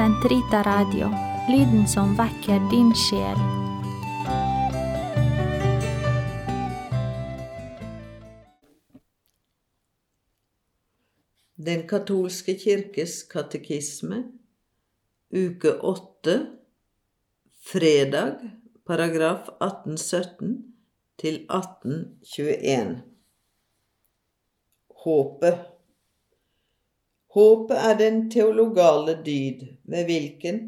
Sentrita Radio, lyden som vekker din sjel. Den katolske kirkes katekisme, uke åtte, fredag, paragraf 1817 til 1821. Håpet. Håpet er den teologale dyd ved hvilken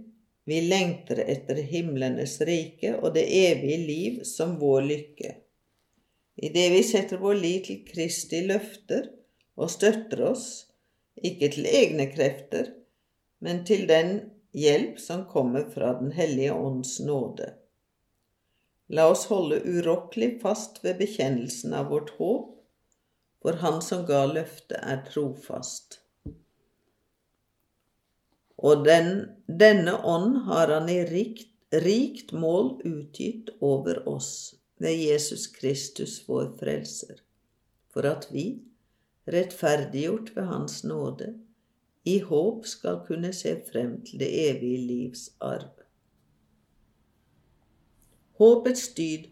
vi lengter etter himlenes rike og det evige liv som vår lykke. Idet vi setter vår lit til Kristi løfter og støtter oss, ikke til egne krefter, men til den hjelp som kommer fra Den hellige ånds nåde. La oss holde urokkelig fast ved bekjennelsen av vårt håp, for Han som ga løftet, er trofast. Og den, denne ånd har han i rikt, rikt mål utgitt over oss ved Jesus Kristus, vår Frelser, for at vi, rettferdiggjort ved Hans nåde, i håp skal kunne se frem til det evige livs arv. Håpets dyd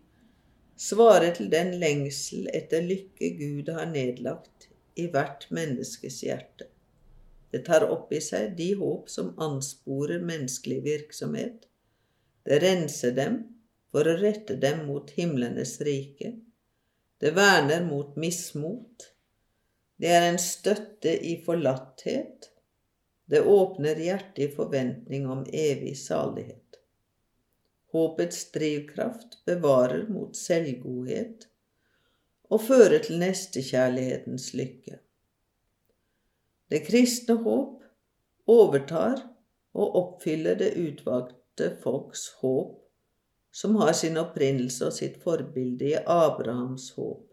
svarer til den lengsel etter lykke Gud har nedlagt i hvert menneskes hjerte. Det tar opp i seg de håp som ansporer menneskelig virksomhet. Det renser dem for å rette dem mot himlenes rike. Det verner mot mismot. Det er en støtte i forlatthet. Det åpner hjertet i forventning om evig salighet. Håpets drivkraft bevarer mot selvgodhet og fører til nestekjærlighetens lykke. Det kristne håp overtar og oppfyller det utvalgte folks håp, som har sin opprinnelse og sitt forbilde i Abrahams håp,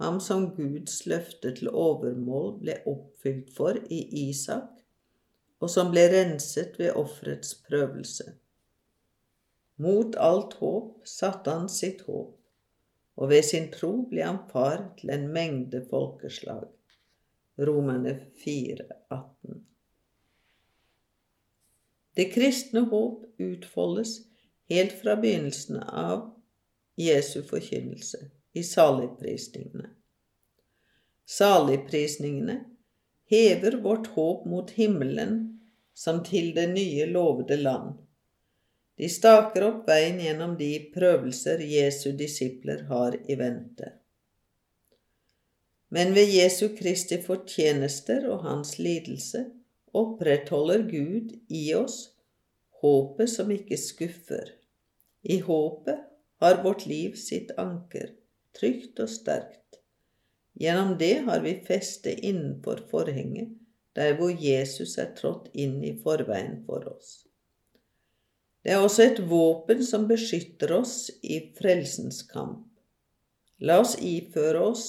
ham som Guds løfte til overmål ble oppfylt for i Isak, og som ble renset ved offerets prøvelse. Mot alt håp satte han sitt håp, og ved sin tro ble han far til en mengde folkeslag. Romerne 4, 18. Det kristne håp utfoldes helt fra begynnelsen av Jesu forkynnelse i saligprisningene. Saligprisningene hever vårt håp mot himmelen som til det nye lovede land. De staker opp veien gjennom de prøvelser Jesu disipler har i vente. Men ved Jesu Kristi fortjenester og hans lidelse opprettholder Gud i oss håpet som ikke skuffer. I håpet har vårt liv sitt anker, trygt og sterkt. Gjennom det har vi feste innenfor forhenget, der hvor Jesus er trådt inn i forveien for oss. Det er også et våpen som beskytter oss i frelsens kamp. La oss iføre oss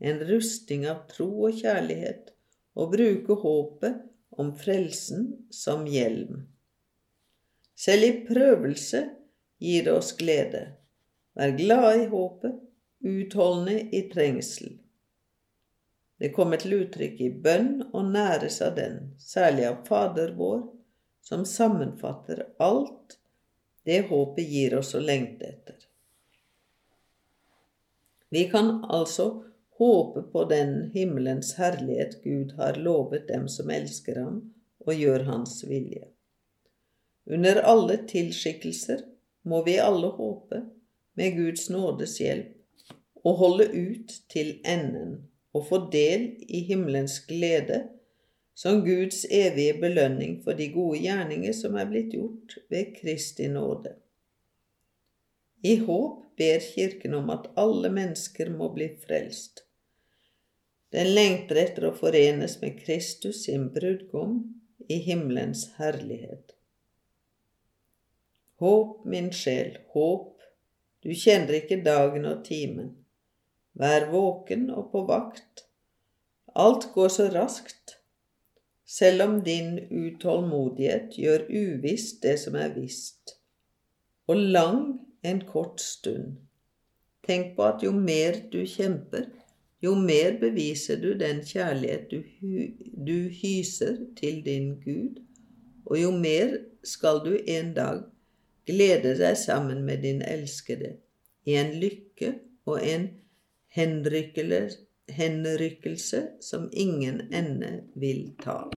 en rusting av tro og kjærlighet, og bruke håpet om frelsen som hjelm. Selv i prøvelse gir det oss glede. Vær glad i håpet, utholdende i trengsel. Det kommer til uttrykk i bønn og næres av den, særlig av Fader vår, som sammenfatter alt det håpet gir oss å lengte etter. Vi kan altså håpe på den himmelens herlighet Gud har lovet dem som elsker ham og gjør hans vilje. Under alle tilskikkelser må vi alle håpe, med Guds nådes hjelp, å holde ut til enden og få del i himmelens glede som Guds evige belønning for de gode gjerninger som er blitt gjort ved Kristi nåde. I håp ber Kirken om at alle mennesker må bli frelst. Den lengter etter å forenes med Kristus sin brudgom i himmelens herlighet. Håp, min sjel, håp, du kjenner ikke dagen og timen. Vær våken og på vakt. Alt går så raskt, selv om din utålmodighet gjør uvisst det som er visst. Og lang en kort stund. Tenk på at jo mer du kjemper, jo mer beviser du den kjærlighet du, du hyser til din Gud og jo mer skal du en dag glede deg sammen med din elskede i en lykke og en henrykkelse som ingen ende vil ta.